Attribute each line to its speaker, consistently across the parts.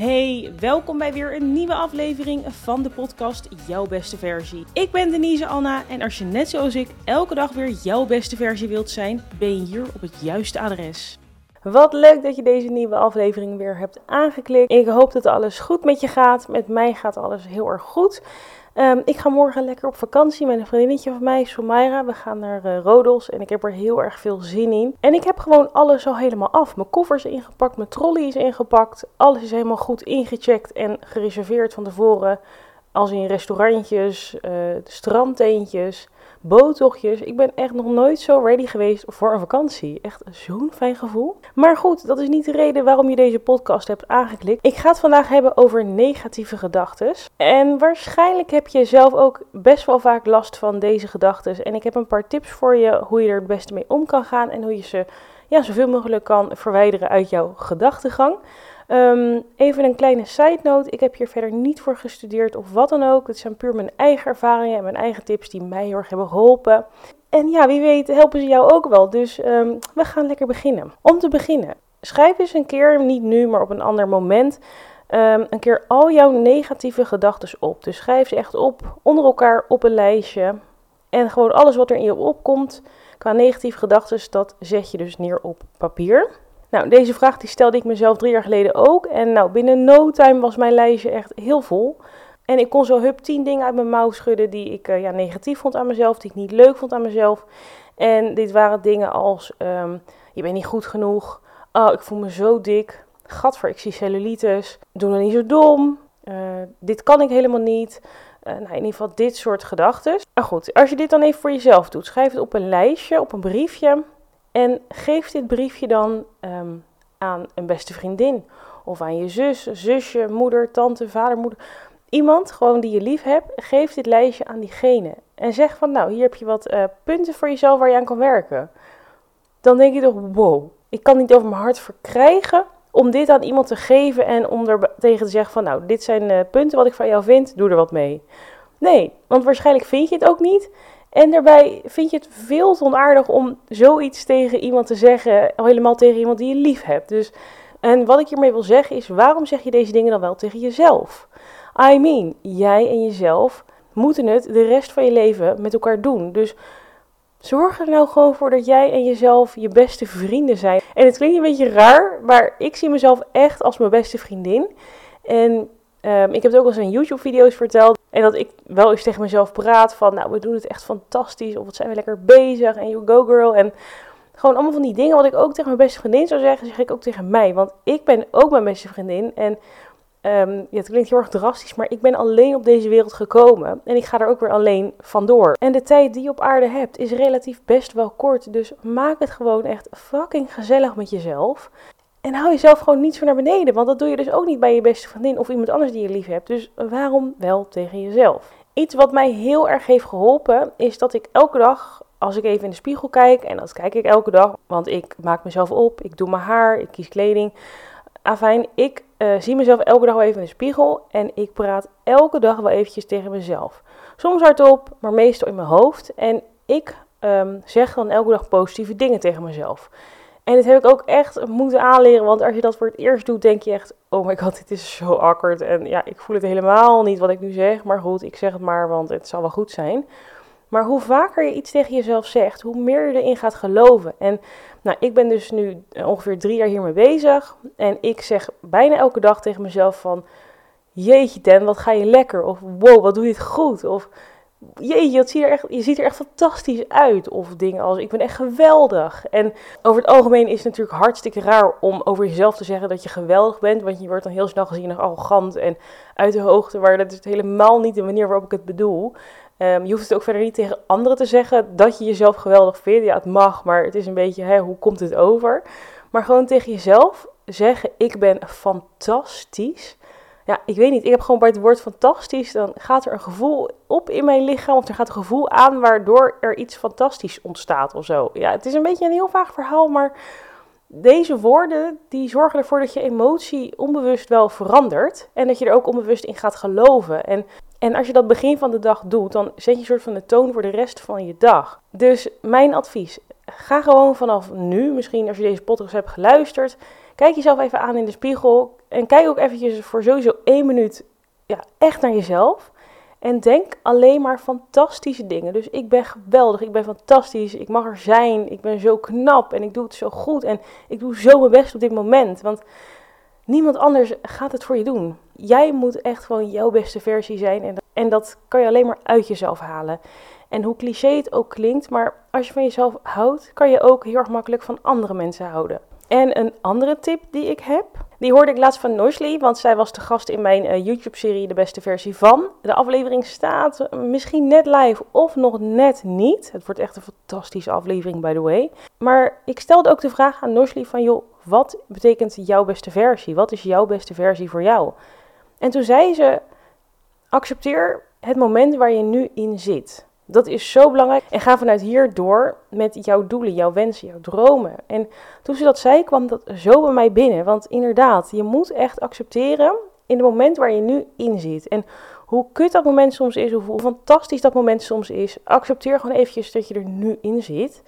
Speaker 1: Hey, welkom bij weer een nieuwe aflevering van de podcast Jouw Beste Versie. Ik ben Denise Anna en als je net zoals ik elke dag weer jouw beste versie wilt zijn, ben je hier op het juiste adres. Wat leuk dat je deze nieuwe aflevering weer hebt aangeklikt. Ik hoop dat alles goed met je gaat. Met mij gaat alles heel erg goed. Ehm, ik ga morgen lekker op vakantie met een vriendinnetje van mij, Somaira. We gaan naar uh, Rodos en ik heb er heel erg veel zin in. En ik heb gewoon alles al helemaal af. Mijn koffer is ingepakt, mijn trolley is ingepakt. Alles is helemaal goed ingecheckt en gereserveerd van tevoren. Als in restaurantjes, uh, strandteentjes boottochtjes. Ik ben echt nog nooit zo ready geweest voor een vakantie. Echt zo'n fijn gevoel. Maar goed, dat is niet de reden waarom je deze podcast hebt aangeklikt. Ik ga het vandaag hebben over negatieve gedachten. En waarschijnlijk heb je zelf ook best wel vaak last van deze gedachten. En ik heb een paar tips voor je hoe je er het beste mee om kan gaan en hoe je ze ja, zoveel mogelijk kan verwijderen uit jouw gedachtegang. Um, even een kleine side note. Ik heb hier verder niet voor gestudeerd of wat dan ook. Het zijn puur mijn eigen ervaringen en mijn eigen tips die mij heel erg hebben geholpen. En ja, wie weet helpen ze jou ook wel. Dus um, we gaan lekker beginnen. Om te beginnen, schrijf eens een keer, niet nu, maar op een ander moment, um, een keer al jouw negatieve gedachten op. Dus schrijf ze echt op, onder elkaar op een lijstje. En gewoon alles wat er in je opkomt qua negatieve gedachten, dat zet je dus neer op papier. Nou, deze vraag die stelde ik mezelf drie jaar geleden ook. En nou, binnen no time was mijn lijstje echt heel vol. En ik kon zo hup tien dingen uit mijn mouw schudden die ik uh, ja, negatief vond aan mezelf, die ik niet leuk vond aan mezelf. En dit waren dingen als, um, je bent niet goed genoeg, oh, ik voel me zo dik, gadver, ik zie cellulitis, doe nou niet zo dom, uh, dit kan ik helemaal niet. Uh, nou, in ieder geval dit soort gedachten. Maar goed, als je dit dan even voor jezelf doet, schrijf het op een lijstje, op een briefje. En geef dit briefje dan um, aan een beste vriendin. Of aan je zus, zusje, moeder, tante, vader, moeder. Iemand gewoon die je lief hebt, geef dit lijstje aan diegene. En zeg van nou, hier heb je wat uh, punten voor jezelf waar je aan kan werken. Dan denk je toch, wow, ik kan niet over mijn hart verkrijgen om dit aan iemand te geven en om er tegen te zeggen van nou, dit zijn uh, punten wat ik van jou vind, doe er wat mee. Nee, want waarschijnlijk vind je het ook niet. En daarbij vind je het veel te onaardig om zoiets tegen iemand te zeggen, helemaal tegen iemand die je lief hebt. Dus, en wat ik hiermee wil zeggen is, waarom zeg je deze dingen dan wel tegen jezelf? I mean, jij en jezelf moeten het de rest van je leven met elkaar doen. Dus zorg er nou gewoon voor dat jij en jezelf je beste vrienden zijn. En het klinkt een beetje raar, maar ik zie mezelf echt als mijn beste vriendin. En Um, ik heb het ook al eens in YouTube-video's verteld. En dat ik wel eens tegen mezelf praat van, nou, we doen het echt fantastisch. Of wat zijn we lekker bezig. En you go girl. En gewoon allemaal van die dingen wat ik ook tegen mijn beste vriendin zou zeggen, zeg ik ook tegen mij. Want ik ben ook mijn beste vriendin. En um, ja, het klinkt heel erg drastisch, maar ik ben alleen op deze wereld gekomen. En ik ga er ook weer alleen vandoor. En de tijd die je op aarde hebt is relatief best wel kort. Dus maak het gewoon echt fucking gezellig met jezelf. En hou jezelf gewoon niet zo naar beneden, want dat doe je dus ook niet bij je beste vriendin of iemand anders die je lief hebt. Dus waarom wel tegen jezelf? Iets wat mij heel erg heeft geholpen is dat ik elke dag, als ik even in de spiegel kijk, en dat kijk ik elke dag, want ik maak mezelf op, ik doe mijn haar, ik kies kleding. Afijn, ik uh, zie mezelf elke dag wel even in de spiegel en ik praat elke dag wel eventjes tegen mezelf. Soms hardop, maar meestal in mijn hoofd. En ik um, zeg dan elke dag positieve dingen tegen mezelf. En dit heb ik ook echt moeten aanleren, want als je dat voor het eerst doet, denk je echt, oh my god, dit is zo awkward. En ja, ik voel het helemaal niet wat ik nu zeg, maar goed, ik zeg het maar, want het zal wel goed zijn. Maar hoe vaker je iets tegen jezelf zegt, hoe meer je erin gaat geloven. En nou, ik ben dus nu ongeveer drie jaar hiermee bezig. En ik zeg bijna elke dag tegen mezelf van, jeetje Dan, wat ga je lekker? Of wow, wat doe je het goed? Of jeetje, je er echt, je ziet er echt fantastisch uit. Of dingen als, ik ben echt geweldig. En over het algemeen is het natuurlijk hartstikke raar om over jezelf te zeggen dat je geweldig bent. Want je wordt dan heel snel gezien als arrogant en uit de hoogte. Maar dat is helemaal niet de manier waarop ik het bedoel. Um, je hoeft het ook verder niet tegen anderen te zeggen dat je jezelf geweldig vindt. Ja, het mag, maar het is een beetje, hè, hoe komt het over? Maar gewoon tegen jezelf zeggen, ik ben fantastisch ja, ik weet niet. Ik heb gewoon bij het woord fantastisch, dan gaat er een gevoel op in mijn lichaam. Of er gaat een gevoel aan waardoor er iets fantastisch ontstaat of zo. Ja, het is een beetje een heel vaag verhaal, maar deze woorden die zorgen ervoor dat je emotie onbewust wel verandert. En dat je er ook onbewust in gaat geloven. En, en als je dat begin van de dag doet, dan zet je een soort van de toon voor de rest van je dag. Dus mijn advies, ga gewoon vanaf nu, misschien als je deze podcast hebt geluisterd, kijk jezelf even aan in de spiegel En kijk ook eventjes voor sowieso één minuut ja, echt naar jezelf. En denk alleen maar fantastische dingen. Dus ik ben geweldig, ik ben fantastisch, ik mag er zijn, ik ben zo knap en ik doe het zo goed en ik doe zo mijn best op dit moment. Want niemand anders gaat het voor je doen. Jij moet echt gewoon jouw beste versie zijn en, en dat kan je alleen maar uit jezelf halen. En hoe cliché het ook klinkt, maar als je van jezelf houdt, kan je ook heel erg makkelijk van andere mensen houden. En een andere tip die ik heb, die hoorde ik laatst van Nosley, want zij was de gast in mijn uh, YouTube-serie De Beste Versie van. De aflevering staat misschien net live of nog net niet. Het wordt echt een fantastische aflevering, by the way. Maar ik stelde ook de vraag aan Nosley van, joh, wat betekent jouw beste versie? Wat is jouw beste versie voor jou? En toen zei ze, accepteer het moment waar je nu in zit. Dat is zo belangrijk. En ga vanuit hier door met jouw doelen, jouw wensen, jouw dromen. En toen ze dat zei, kwam dat zo bij mij binnen. Want inderdaad, je moet echt accepteren in het moment waar je nu in zit. En hoe kut dat moment soms is, of hoe fantastisch dat moment soms is, accepteer gewoon eventjes dat je er nu in zit.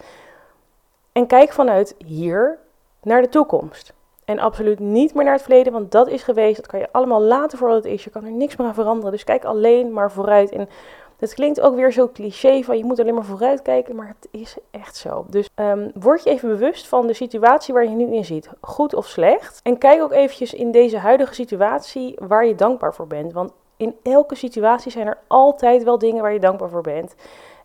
Speaker 1: En kijk vanuit hier naar de toekomst. En absoluut niet meer naar het verleden, want dat is geweest. Dat kan je allemaal laten voor wat het is. Je kan er niks meer aan veranderen. Dus kijk alleen maar vooruit. En het klinkt ook weer zo cliché van je moet alleen maar vooruit kijken, maar het is echt zo. Dus um, word je even bewust van de situatie waar je nu in zit, goed of slecht. En kijk ook eventjes in deze huidige situatie waar je dankbaar voor bent. Want in elke situatie zijn er altijd wel dingen waar je dankbaar voor bent.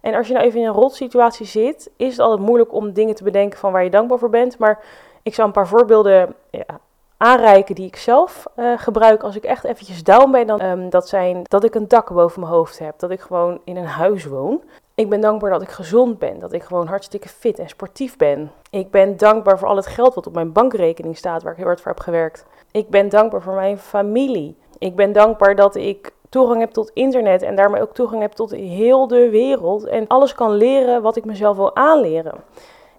Speaker 1: En als je nou even in een rot situatie zit, is het altijd moeilijk om dingen te bedenken van waar je dankbaar voor bent. Maar ik zal een paar voorbeelden ja, aanreiken die ik zelf uh, gebruik als ik echt eventjes down ben. Dan, um, dat zijn dat ik een dak boven mijn hoofd heb, dat ik gewoon in een huis woon. Ik ben dankbaar dat ik gezond ben, dat ik gewoon hartstikke fit en sportief ben. Ik ben dankbaar voor al het geld wat op mijn bankrekening staat, waar ik heel hard voor heb gewerkt. Ik ben dankbaar voor mijn familie. Ik ben dankbaar dat ik toegang heb tot internet en daarmee ook toegang heb tot heel de wereld en alles kan leren wat ik mezelf wil aanleren.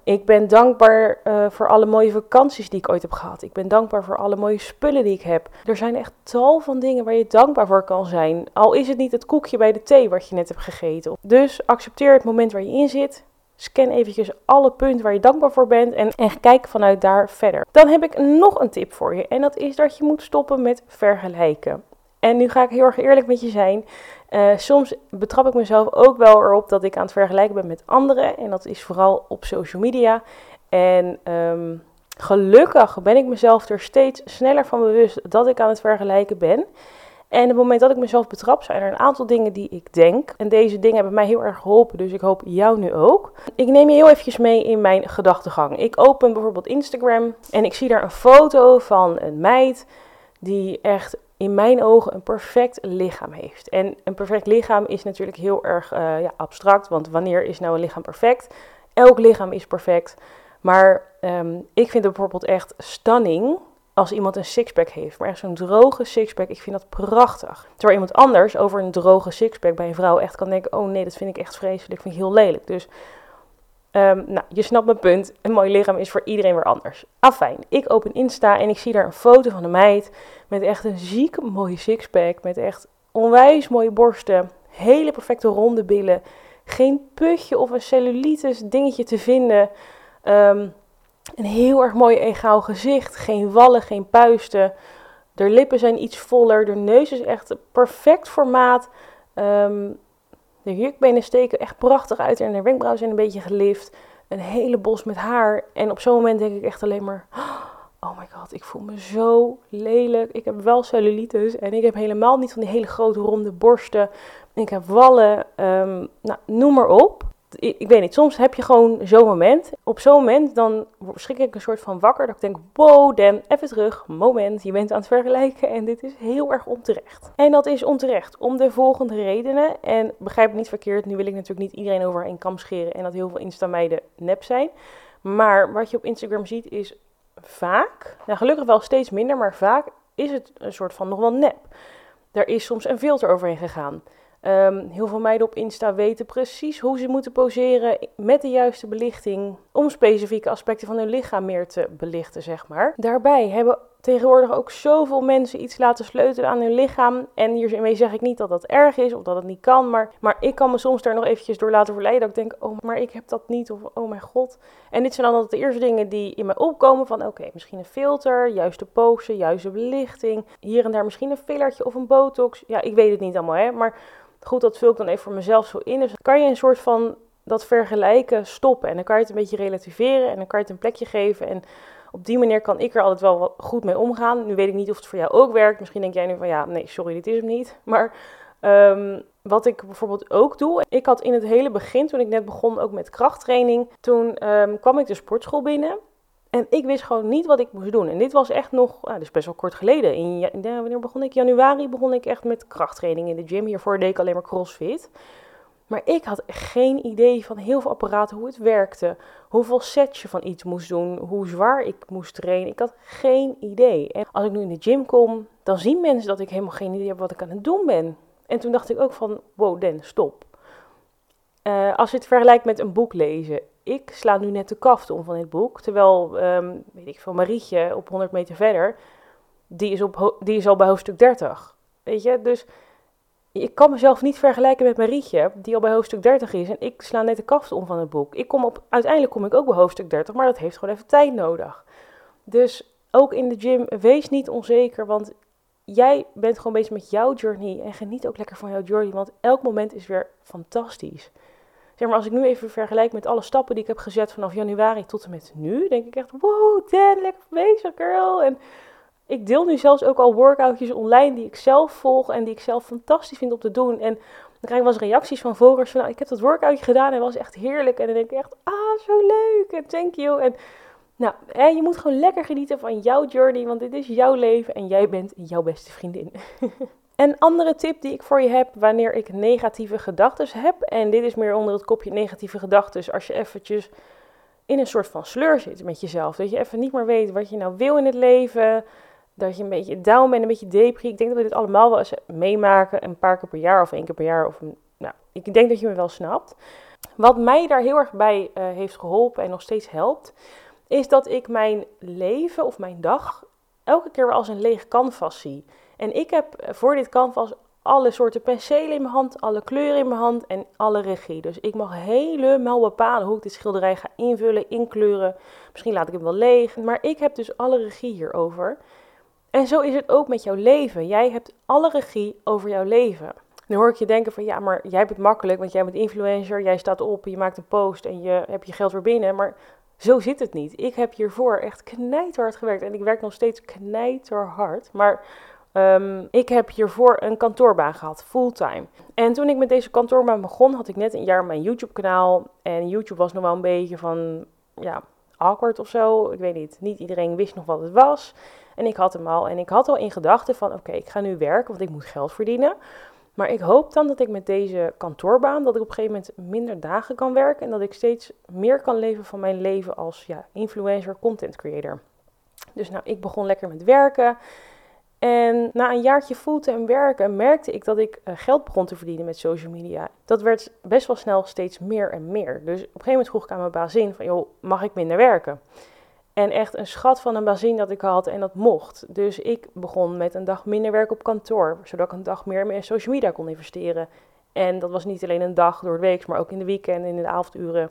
Speaker 1: Ik ben dankbaar uh, voor alle mooie vakanties die ik ooit heb gehad. Ik ben dankbaar voor alle mooie spullen die ik heb. Er zijn echt tal van dingen waar je dankbaar voor kan zijn. Al is het niet het koekje bij de thee wat je net hebt gegeten. Dus accepteer het moment waar je in zit. Scan eventjes alle punten waar je dankbaar voor bent en, en kijk vanuit daar verder. Dan heb ik nog een tip voor je en dat is dat je moet stoppen met vergelijken. En nu ga ik heel erg eerlijk met je zijn. Uh, soms betrap ik mezelf ook wel erop dat ik aan het vergelijken ben met anderen. En dat is vooral op social media. En um, gelukkig ben ik mezelf er steeds sneller van bewust dat ik aan het vergelijken ben. En op het moment dat ik mezelf betrap, zijn er een aantal dingen die ik denk. En deze dingen hebben mij heel erg geholpen, dus ik hoop jou nu ook. Ik neem je heel eventjes mee in mijn gedachtegang. Ik open bijvoorbeeld Instagram en ik zie daar een foto van een meid die echt in mijn ogen een perfect lichaam heeft. En een perfect lichaam is natuurlijk heel erg uh, ja, abstract, want wanneer is nou een lichaam perfect? Elk lichaam is perfect. Maar um, ik vind het bijvoorbeeld echt stunning als iemand een sixpack heeft. Maar echt zo'n droge sixpack, ik vind dat prachtig. Terwijl iemand anders over een droge sixpack bij een vrouw echt kan denken... oh nee, dat vind ik echt vreselijk, vind ik heel lelijk. Dus Um, nou, je snapt mijn punt. Een mooi lichaam is voor iedereen weer anders. Afijn, ik open Insta en ik zie daar een foto van een meid met echt een ziek mooie sixpack. Met echt onwijs mooie borsten. Hele perfecte ronde billen. Geen putje of een cellulitis dingetje te vinden. Um, een heel erg mooi egaal gezicht. Geen wallen, geen puisten. De lippen zijn iets voller. De neus is echt perfect formaat. Um, de jukbenen steken echt prachtig uit en de wenkbrauwen zijn een beetje gelift. Een hele bos met haar. En op zo'n moment denk ik echt alleen maar... Oh my god, ik voel me zo lelijk. Ik heb wel cellulitis en ik heb helemaal niet van die hele grote ronde borsten. Ik heb wallen. Um, nou, noem maar op ik, weet niet, soms heb je gewoon zo'n moment. Op zo'n moment dan schrik ik een soort van wakker. Dat ik denk, wow, damn, even terug. Moment, je bent aan het vergelijken en dit is heel erg onterecht. En dat is onterecht om de volgende redenen. En begrijp me niet verkeerd, nu wil ik natuurlijk niet iedereen over één kam scheren. En dat heel veel Insta-meiden nep zijn. Maar wat je op Instagram ziet is vaak, nou gelukkig wel steeds minder, maar vaak is het een soort van nog wel nep. Er is soms een filter overheen gegaan. Um, heel veel meiden op Insta weten precies hoe ze moeten poseren met de juiste belichting om specifieke aspecten van hun lichaam meer te belichten, zeg maar. Daarbij hebben tegenwoordig ook zoveel mensen iets laten sleutelen aan hun lichaam. En hiermee zeg ik niet dat dat erg is of dat het niet kan. Maar, maar ik kan me soms daar nog eventjes door laten verleiden. Dat ik denk, oh, maar ik heb dat niet. Of oh mijn god. En dit zijn dan altijd de eerste dingen die in mij opkomen. Van oké, misschien een filter, juiste pose, juiste belichting. Hier en daar misschien een fillertje of een botox. Ja, ik weet het niet allemaal hè. Maar goed, dat vul ik dan even voor mezelf zo in. Dus kan je een soort van dat vergelijken stoppen. En dan kan je het een beetje relativeren en dan kan je het een plekje geven. En op die manier kan ik er altijd wel goed mee omgaan. Nu weet ik niet of het voor jou ook werkt. Misschien denk jij nu van ja, nee, sorry, dit is hem niet. Maar um, wat ik bijvoorbeeld ook doe. Ik had in het hele begin, toen ik net begon ook met krachttraining, toen um, kwam ik de sportschool binnen. En ik wist gewoon niet wat ik moest doen. En dit was echt nog, nou, dus best wel kort geleden. In, wanneer begon ik? Januari begon ik echt met krachttraining in de gym. Hiervoor deed ik alleen maar crossfit. Maar ik had geen idee van heel veel apparaten, hoe het werkte, hoeveel sets je van iets moest doen, hoe zwaar ik moest trainen. Ik had geen idee. En als ik nu in de gym kom, dan zien mensen dat ik helemaal geen idee heb wat ik aan het doen ben. En toen dacht ik ook van, wow, Den, stop. Uh, als je het vergelijkt met een boek lezen. Ik sla nu net de kaft om van dit boek. Terwijl, um, weet ik veel, Marietje op 100 meter verder, die is, op, die is al bij hoofdstuk 30. Weet je, dus ik kan mezelf niet vergelijken met Marietje, die al bij hoofdstuk 30 is. En ik sla net de kaft om van het boek. Ik kom op, uiteindelijk kom ik ook bij hoofdstuk 30, maar dat heeft gewoon even tijd nodig. Dus ook in de gym, wees niet onzeker, want jij bent gewoon bezig met jouw journey. En geniet ook lekker van jouw journey, want elk moment is weer fantastisch. Maar, als ik nu even vergelijk met alle stappen die ik heb gezet vanaf januari tot en met nu, denk ik echt, wow, Dan, lekker bezig, girl. En ik deel nu zelfs ook al workoutjes online die ik zelf volg en die ik zelf fantastisch vind om te doen. En dan krijg ik wel eens reacties van volgers van, nou, ik heb dat workoutje gedaan en was echt heerlijk. En dan denk ik echt, ah, zo leuk en thank you. En nou, hè, je moet gewoon lekker genieten van jouw journey, want dit is jouw leven en jij bent jouw beste vriendin. Een andere tip die ik voor je heb wanneer ik negatieve gedachten heb, en dit is meer onder het kopje negatieve gedachten, als je eventjes in een soort van sleur zit met jezelf, dat je even niet meer weet wat je nou wil in het leven, dat je een beetje down bent, een beetje depri. Ik denk dat we dit allemaal wel eens meemaken, een paar keer per jaar of één keer per jaar. Of, nou, ik denk dat je me wel snapt. Wat mij daar heel erg bij uh, heeft geholpen en nog steeds helpt, is dat ik mijn leven of mijn dag elke keer weer als een leeg canvas zie. En ik heb voor dit canvas alle soorten penselen in mijn hand, alle kleuren in mijn hand en alle regie. Dus ik mag helemaal bepalen hoe ik dit schilderij ga invullen, inkleuren. Misschien laat ik hem wel leeg, maar ik heb dus alle regie hierover. En zo is het ook met jouw leven. Jij hebt alle regie over jouw leven. Nu hoor ik je denken van ja, maar jij hebt het makkelijk, want jij bent influencer, jij staat op, je maakt een post en je hebt je geld weer binnen. Maar zo zit het niet. Ik heb hiervoor echt knijterhard gewerkt en ik werk nog steeds knijterhard. Maar um, ik heb hiervoor een kantoorbaan gehad, fulltime. En toen ik met deze kantoorbaan begon, had ik net een jaar mijn YouTube kanaal. En YouTube was nog wel een beetje van, ja, awkward of zo. Ik weet niet, niet iedereen wist nog wat het was. En ik had hem al. En ik had al in gedachten van oké, ik ga nu werken, want ik moet geld verdienen. Maar ik hoop dan dat ik met deze kantoorbaan, dat ik op een gegeven moment minder dagen kan werken. En dat ik steeds meer kan leven van mijn leven als ja, influencer, content creator. Dus nou, ik begon lekker met werken. En na een jaartje fulltime werken merkte ik dat ik eh, geld begon te verdienen met social media. Dat werd best wel snel steeds meer en meer. Dus op een gegeven moment vroeg ik aan mijn baas in van, joh, mag ik minder werken? En echt een schat van een bazin dat ik had en dat mocht. Dus ik begon met een dag minder werk op kantoor, zodat ik een dag meer in social media kon investeren. En dat was niet alleen een dag door het week, maar ook in de weekend en in de avonduren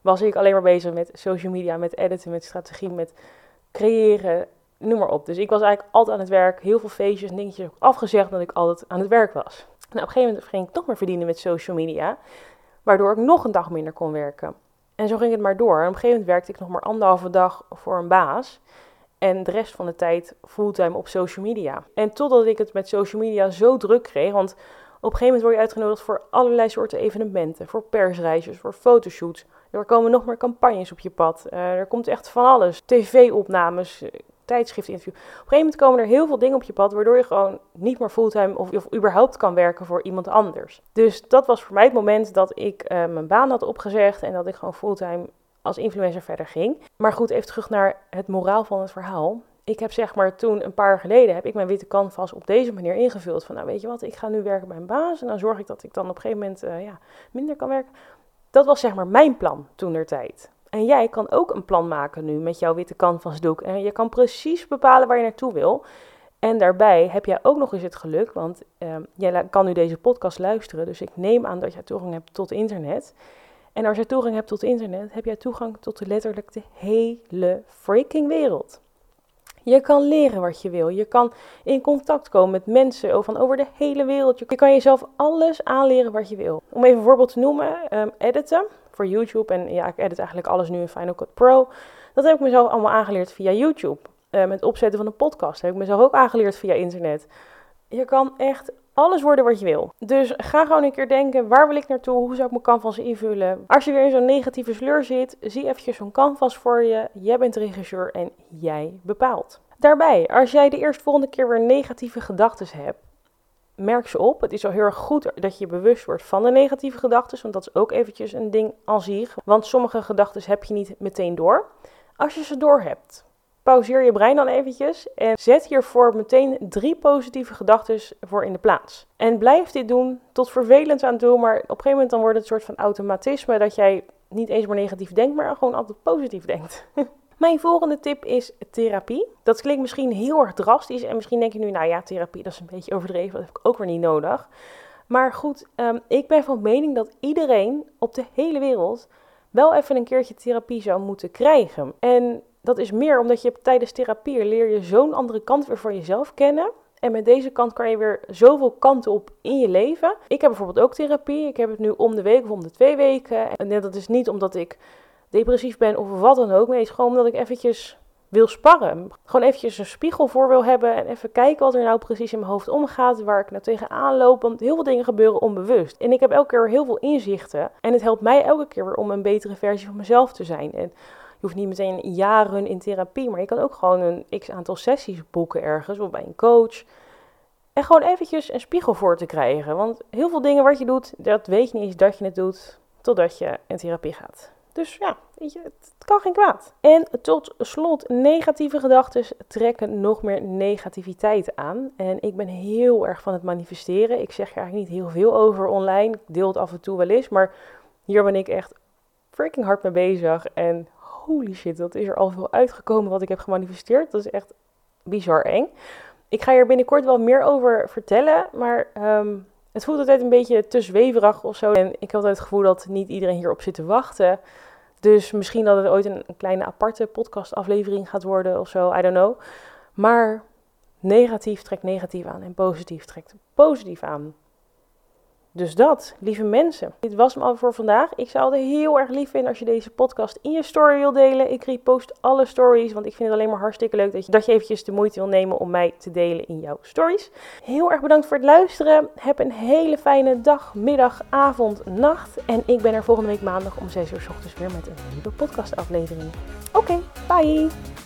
Speaker 1: was ik alleen maar bezig met social media, met editen, met strategie, met creëren, noem maar op. Dus ik was eigenlijk altijd aan het werk, heel veel feestjes en dingetjes afgezegd dat ik altijd aan het werk was. Nou, op een gegeven moment ging ik toch meer verdienen met social media, waardoor ik nog een dag minder kon werken. En zo ging het maar door. En op een gegeven moment werkte ik nog maar anderhalve dag voor een baas. En de rest van de tijd fulltime op social media. En totdat ik het met social media zo druk kreeg. Want op een gegeven moment word je uitgenodigd voor allerlei soorten evenementen. Voor persreisjes, voor fotoshoots. Er komen nog meer campagnes op je pad. Uh, er komt echt van alles. TV-opnames, tijdschriftinterview. Op een gegeven moment komen er heel veel dingen op je pad, waardoor je gewoon niet meer fulltime of, of überhaupt kan werken voor iemand anders. Dus dat was voor mij het moment dat ik uh, mijn baan had opgezegd en dat ik gewoon fulltime als influencer verder ging. Maar goed, even terug naar het moraal van het verhaal. Ik heb zeg maar toen een paar jaar geleden heb ik mijn witte canvas op deze manier ingevuld. Van nou weet je wat, ik ga nu werken bij een baas en dan zorg ik dat ik dan op een gegeven moment uh, ja, minder kan werken. Dat was zeg maar mijn plan toen der tijd. En jij kan ook een plan maken nu met jouw witte canvasdoek. En je kan precies bepalen waar je naartoe wil. En daarbij heb jij ook nog eens het geluk, want uh, jij kan nu deze podcast luisteren. Dus ik neem aan dat jij toegang hebt tot internet. En als je toegang hebt tot internet, heb jij toegang tot de letterlijk de hele freaking wereld. Je kan leren wat je wil. Je kan in contact komen met mensen van over de hele wereld. Je kan jezelf alles aanleren wat je wil. Om even een voorbeeld te noemen, um, editen voor YouTube. En ja, ik edit eigenlijk alles nu in Final Cut Pro. Dat heb ik mezelf allemaal aangeleerd via YouTube. Uh, met opzetten van een podcast heb ik mezelf ook aangeleerd via internet. Je kan echt alles worden wat je wil. Dus ga gewoon een keer denken, waar wil ik naartoe? Hoe zou ik mijn canvas invullen? Als je weer in zo'n negatieve sleur zit, zie eventjes zo'n canvas voor je. Jij bent de regisseur en jij bepaalt. Daarbij, als jij de eerstvolgende keer weer negatieve gedachten hebt, merk ze op. Het is al heel erg goed dat je bewust wordt van de negatieve gedachten, want dat is ook eventjes een ding aan zich. Want sommige gedachten heb je niet meteen door. Als je ze door hebt, pauzeer je brein dan eventjes en zet hiervoor meteen drie positieve gedachten voor in de plaats. En blijf dit doen tot vervelend aan toe, maar op een gegeven moment dan wordt het een soort van automatisme dat jij niet eens maar negatief denkt, maar gewoon altijd positief denkt. Mijn volgende tip is therapie. Dat klinkt misschien heel erg drastisch en misschien denk je nu, nou ja, therapie dat is een beetje overdreven, dat heb ik ook weer niet nodig. Maar goed, um, ik ben van mening dat iedereen op de hele wereld wel even een keertje therapie zou moeten krijgen. En dat is meer omdat je tijdens therapie leer je zo'n andere kant weer van jezelf kennen. En met deze kant kan je weer zoveel kanten op in je leven. Ik heb bijvoorbeeld ook therapie. Ik heb het nu om de week of om de twee weken. En dat is niet omdat ik depressief ben of wat dan ook. Nee, het is gewoon omdat ik eventjes wil sparren. Gewoon eventjes een spiegel voor wil hebben en even kijken wat er nou precies in mijn hoofd omgaat, waar ik nou tegenaan loop. Want heel veel dingen gebeuren onbewust. En ik heb elke keer heel veel inzichten. En het helpt mij elke keer weer om een betere versie van mezelf te zijn. En je hoeft niet meteen jaren in therapie, maar je kan ook gewoon een x aantal sessies boeken ergens of bij een coach. En gewoon eventjes een spiegel voor te krijgen. Want heel veel dingen wat je doet, dat weet je niet eens dat je het doet, totdat je in therapie gaat. Dus ja, het kan geen kwaad. En tot slot, negatieve gedachten trekken nog meer negativiteit aan. En ik ben heel erg van het manifesteren. Ik zeg er eigenlijk niet heel veel over online. Ik deel het af en toe wel eens, maar hier ben ik echt freaking hard mee bezig. En holy shit, dat is er al veel uitgekomen wat ik heb gemanifesteerd. Dat is echt bizar eng. Ik ga hier binnenkort wel meer over vertellen, maar um, het voelt altijd een beetje te zweverig of zo. En ik heb altijd het gevoel dat niet iedereen hierop zit te wachten. Dus misschien dat het ooit een, kleine aparte podcastaflevering gaat worden of zo. I don't know. Maar negatief trekt negatief aan en positief trekt positief aan. Dus dat, lieve mensen. Dit was hem al voor vandaag. Ik zou het heel erg lief vinden als je deze podcast in je story wil delen. Ik repost alle stories, want ik vind het alleen maar hartstikke leuk dat je, dat je eventjes de moeite wil nemen om mij te delen in jouw stories. Heel erg bedankt voor het luisteren. Heb een hele fijne dag, middag, avond, nacht. En ik ben er volgende week maandag om 6 uur s ochtends weer met een nieuwe podcastaflevering. Oké, bye!